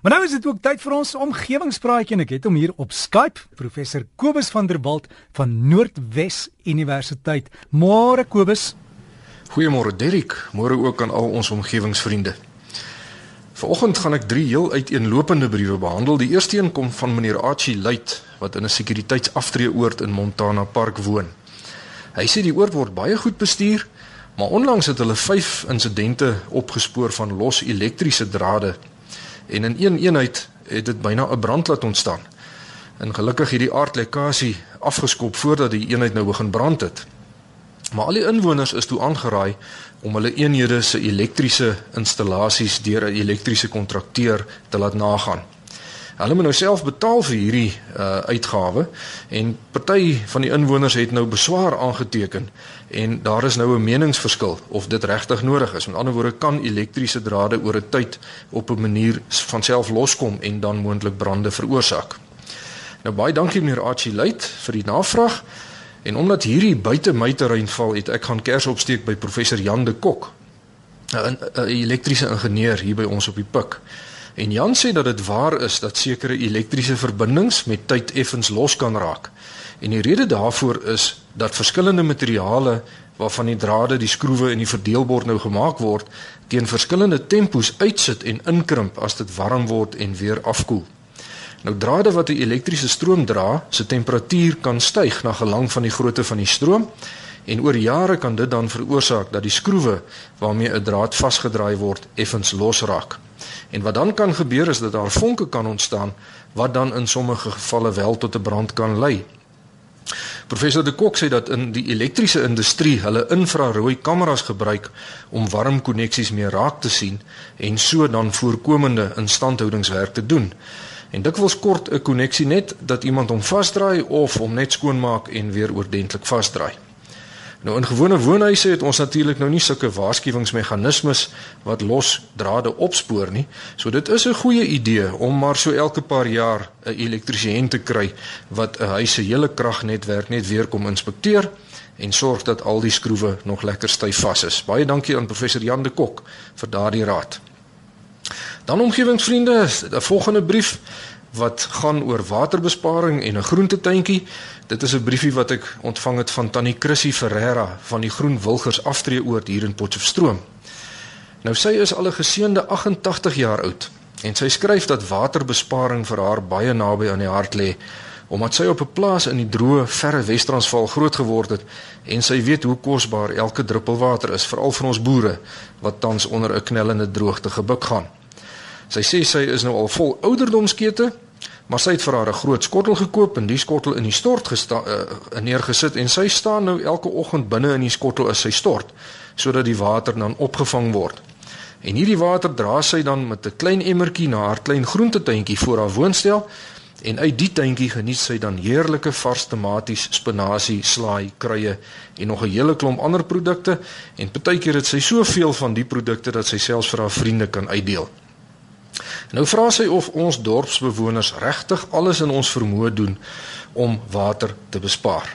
Maar nou is dit ook tyd vir ons omgewingspraatjie en ek het hom hier op Skype, professor Kobus van der Walt van Noordwes Universiteit. Môre Kobus. Goeiemôre Derrick, môre ook aan al ons omgewingsvriende. Vanoggend gaan ek drie heel uiteenlopende briewe behandel. Die eerste een kom van meneer Archie Luit wat in 'n sekuriteitsaftreeoord in Montana Park woon. Hy sê die oord word baie goed bestuur, maar onlangs het hulle 5 insidente opgespoor van los elektriese drade en in een eenheid het dit byna 'n brand laat ontstaan. En gelukkig hierdie aardlekkasie afgeskop voordat die eenheid nou begin brand het. Maar al die inwoners is toe aangeraai om hulle eenhede se elektriese installasies deur 'n elektriese kontrakteur te laat nagaan. Hulle moet nou self betaal vir hierdie uh uitgawe en party van die inwoners het nou beswaar aangeteken en daar is nou 'n meningsverskil of dit regtig nodig is. Met ander woorde kan elektriese drade oor 'n tyd op 'n manier van self loskom en dan moontlik brande veroorsaak. Nou baie dankie meneer Archie Luit vir die navraag. En omdat hierdie buite my terrein val, het ek gaan kers opsteek by professor Jan de Kok, 'n elektriese ingenieur hier by ons op die Pik. En Jan sê dat dit waar is dat sekere elektriese verbindings met tyd effens los kan raak. En die rede daarvoor is dat verskillende materiale waarvan die drade, die skroewe en die verdeelbord nou gemaak word, teen verskillende tempos uitsit en inkrimp as dit warm word en weer afkoel. Nou drade wat 'n elektriese stroom dra, se temperatuur kan styg na gelang van die grootte van die stroom en oor jare kan dit dan veroorsaak dat die skroewe waarmee 'n draad vasgedraai word effens losraak. En wat dan kan gebeur is dat daar vonke kan ontstaan wat dan in sommige gevalle wel tot 'n brand kan lei. Professor De Kok sê dat in die elektriese industrie hulle infrarooi kameras gebruik om warm koneksies meer raak te sien en so dan voorkomende instandhoudingswerk te doen. En dikwels kort 'n koneksie net dat iemand hom vasdraai of hom net skoonmaak en weer oordentlik vasdraai. Nou in gewone woonhuise het ons natuurlik nou nie sulke waarskuwingsmeganismes wat los drade opspoor nie. So dit is 'n goeie idee om maar so elke paar jaar 'n elektriesien te kry wat 'n huis se hele kragnetwerk net weer kom inspekteer en sorg dat al die skroewe nog lekker styf vas is. Baie dankie aan professor Jan de Kok vir daardie raad. Dan omgewingsvriende, 'n volgende brief wat gaan oor waterbesparing en 'n groentetuintjie. Dit is 'n briefie wat ek ontvang het van Tannie Chrissy Ferreira van die Groen Wilgers aftreeoord hier in Potchefstroom. Nou sy is al 'n geseënde 88 jaar oud en sy skryf dat waterbesparing vir haar baie naby aan die hart lê omdat sy op 'n plaas in die droë verre Wes-Transvaal groot geword het en sy weet hoe kosbaar elke druppel water is veral vir ons boere wat tans onder 'n knellende droogte gebuk gaan. Sy sê sy is nou al vol ouderdomskete, maar sy het vir haar 'n groot skottel gekoop en die skottel in die stort gestaan uh, neergesit en sy staan nou elke oggend binne in die skottel as sy stort sodat die water dan opgevang word. En hierdie water dra sy dan met 'n klein emmertjie na haar klein groentetuintjie voor haar woonstel en uit die tuintjie geniet sy dan heerlike vars tomaties, spinasie, slaai, kruie en nog 'n hele klomp ander produkte en partykeer het sy soveel van die produkte dat sy selfs vir haar vriende kan uitdeel. Nou vra sy of ons dorpsbewoners regtig alles in ons vermoë doen om water te bespaar.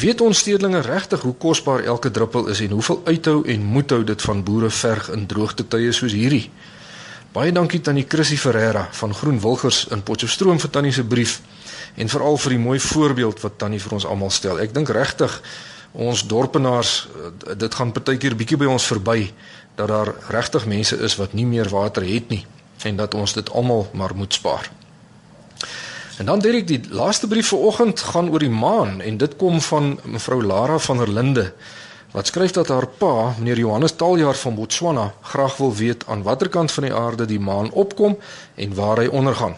Weet ons stedelinge regtig hoe kosbaar elke druppel is en hoeveel uithou en moethou dit van boere verg in droogte tye soos hierdie? Baie dankie tannie Chrissy Ferreira van Groen Wilgers in Potchefstroom vir tannie se brief en veral vir die mooi voorbeeld wat tannie vir ons almal stel. Ek dink regtig ons dorpenaars eh, dit gaan partykeer bietjie by ons verby dat daar regtig mense is wat nie meer water het nie en dat ons dit almal maar moet spaar. En dan direk die laaste brief vir oggend gaan oor die maan en dit kom van mevrou Lara van der Linde wat skryf dat haar pa, meneer Johannes Taljaar van Botswana, graag wil weet aan watter kant van die aarde die maan opkom en waar hy ondergaan.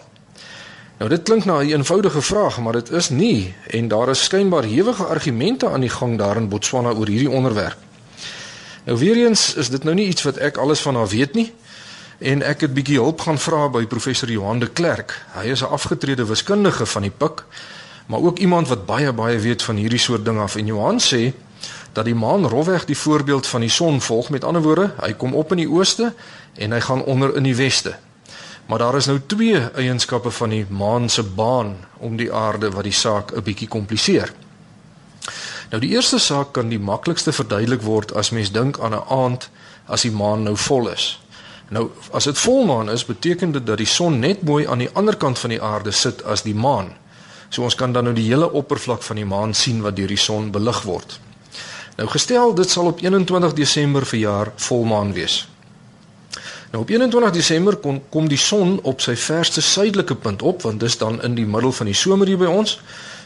Nou dit klink na 'n eenvoudige vraag, maar dit is nie en daar is skynbaar hewige argumente aan die gang daar in Botswana oor hierdie onderwerp. Nou weer eens is dit nou nie iets wat ek alles van haar weet nie en ek het bietjie hulp gaan vra by professor Johan de Klerk. Hy is 'n afgetrede wiskundige van die PUK, maar ook iemand wat baie baie weet van hierdie soort dinge af. En Johan sê dat die maan rofweg die voorbeeld van die son volg. Met ander woorde, hy kom op in die ooste en hy gaan onder in die weste. Maar daar is nou twee eienskappe van die maan se baan om die aarde wat die saak 'n bietjie kompliseer. Nou die eerste saak kan die maklikste verduidelik word as mens dink aan 'n aand as die maan nou vol is. Nou as dit volmaan is, beteken dit dat die son net mooi aan die ander kant van die aarde sit as die maan. So ons kan dan nou die hele oppervlak van die maan sien wat deur die son belig word. Nou gestel dit sal op 21 Desember verjaar volmaan wees. Nou op 21 Desember kom kom die son op sy verste suidelike punt op want dis dan in die middel van die somer hier by ons.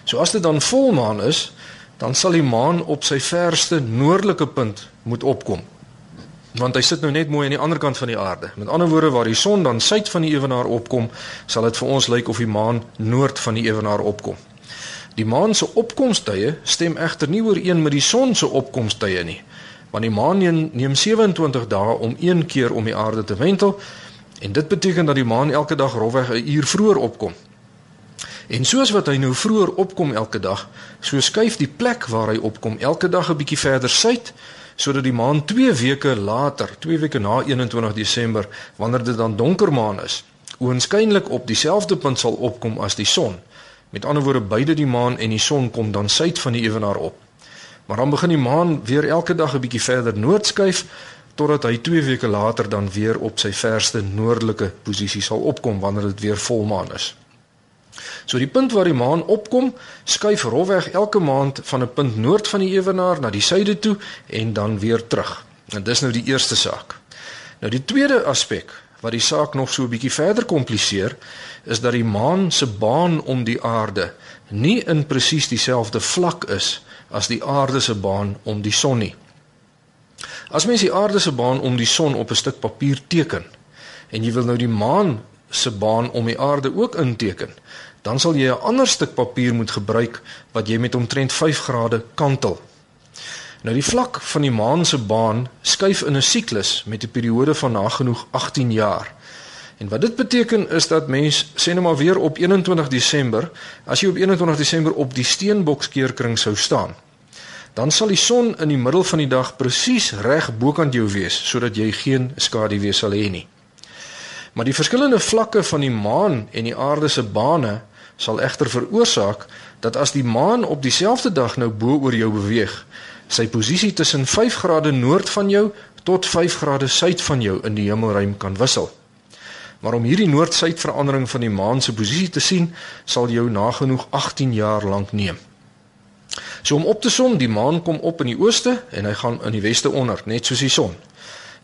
So as dit dan volmaan is, dan sal die maan op sy verste noordelike punt moet opkom. Want hy sit nou net mooi aan die ander kant van die aarde. Met ander woorde waar die son dan suid van die ewenaar opkom, sal dit vir ons lyk of die maan noord van die ewenaar opkom. Die maan se opkomstye stem egter nie ooreen met die son se opkomstye nie want die maan neem 27 dae om een keer om die aarde te wentel en dit beteken dat die maan elke dag rofweg 'n uur vroeër opkom. En soos wat hy nou vroeër opkom elke dag, so skuif die plek waar hy opkom elke dag 'n bietjie verder suid sodat die maan 2 weke later, 2 weke na 21 Desember, wanneer dit dan donker maan is, oënskynlik op dieselfde punt sal opkom as die son. Met ander woorde, beide die maan en die son kom dan suid van die ewenaar op. Maar dan begin die maan weer elke dag 'n bietjie verder noord skuif totdat hy 2 weke later dan weer op sy verste noordelike posisie sal opkom wanneer dit weer volmaan is. So die punt waar die maan opkom, skuif rofweg elke maand van 'n punt noord van die ewenaar na die suide toe en dan weer terug. En dis nou die eerste saak. Nou die tweede aspek wat die saak nog so 'n bietjie verder kompliseer, is dat die maan se baan om die aarde nie in presies dieselfde vlak is as die aarde se baan om die son nie. As mens die aarde se baan om die son op 'n stuk papier teken en jy wil nou die maan se baan om die aarde ook inteken, dan sal jy 'n ander stuk papier moet gebruik wat jy met omtrent 5 grade kantel. Nou die vlak van die maan se baan skuif in 'n siklus met 'n periode van nagenoeg 18 jaar. En wat dit beteken is dat mens sê nou maar weer op 21 Desember, as jy op 21 Desember op die steenbokskeerkring sou staan, dan sal die son in die middel van die dag presies reg bokant jou wees sodat jy geen skaduwee sal hê nie. Maar die verskillende vlakke van die maan en die aarde se bane sal egter veroorsaak dat as die maan op dieselfde dag nou bo oor jou beweeg, sy posisie tussen 5 grade noord van jou tot 5 grade suid van jou in die hemelruim kan wissel. Maar om hierdie noord-suid verandering van die maan se posisie te sien, sal jou nagenoeg 18 jaar lank neem. So om op te som, die maan kom op in die ooste en hy gaan in die weste onder, net soos die son.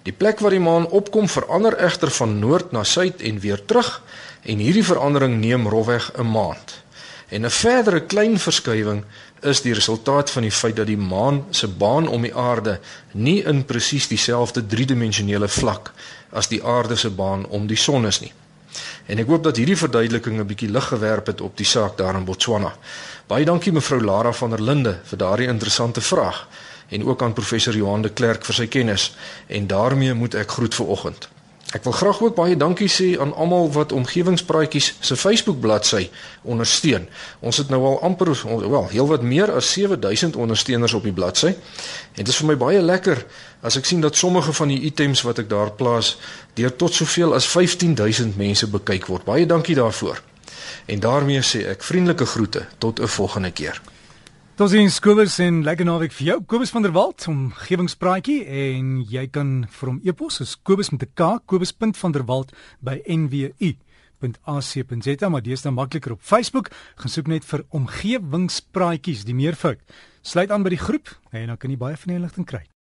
Die plek waar die maan opkom verander egter van noord na suid en weer terug en hierdie verandering neem rofweg 'n maand. En 'n verdere klein verskywing is die resultaat van die feit dat die maan se baan om die aarde nie in presies dieselfde driedimensionele vlak as die aarde se baan om die son is nie. En ek hoop dat hierdie verduideliking 'n bietjie lig gewerp het op die saak daar in Botswana. Baie dankie mevrou Lara van der Linde vir daardie interessante vraag en ook aan professor Johan de Klerk vir sy kennis en daarmee moet ek groet vir oggend. Ek wil graag ook baie dankie sê aan almal wat omgewingspraatjies se Facebook bladsy ondersteun. Ons het nou al amper wel heelwat meer as 7000 ondersteuners op die bladsy. En dit is vir my baie lekker as ek sien dat sommige van die items wat ek daar plaas deur tot soveel as 15000 mense bekyk word. Baie dankie daarvoor. En daarmee sê ek vriendelike groete tot 'n volgende keer. Tot sins Kobus en lekker naweek vir jou. Kobus van der Walt, omgewingspraatjie en jy kan vir hom e-pos is Kobus met 'n K, Kobus.vanderwalt by nwu.ac.za, maar dis dan makliker op Facebook, gaan soek net vir omgewingspraatjies, die meervoud. Sluit aan by die groep en dan kan jy baie van die inligting kry.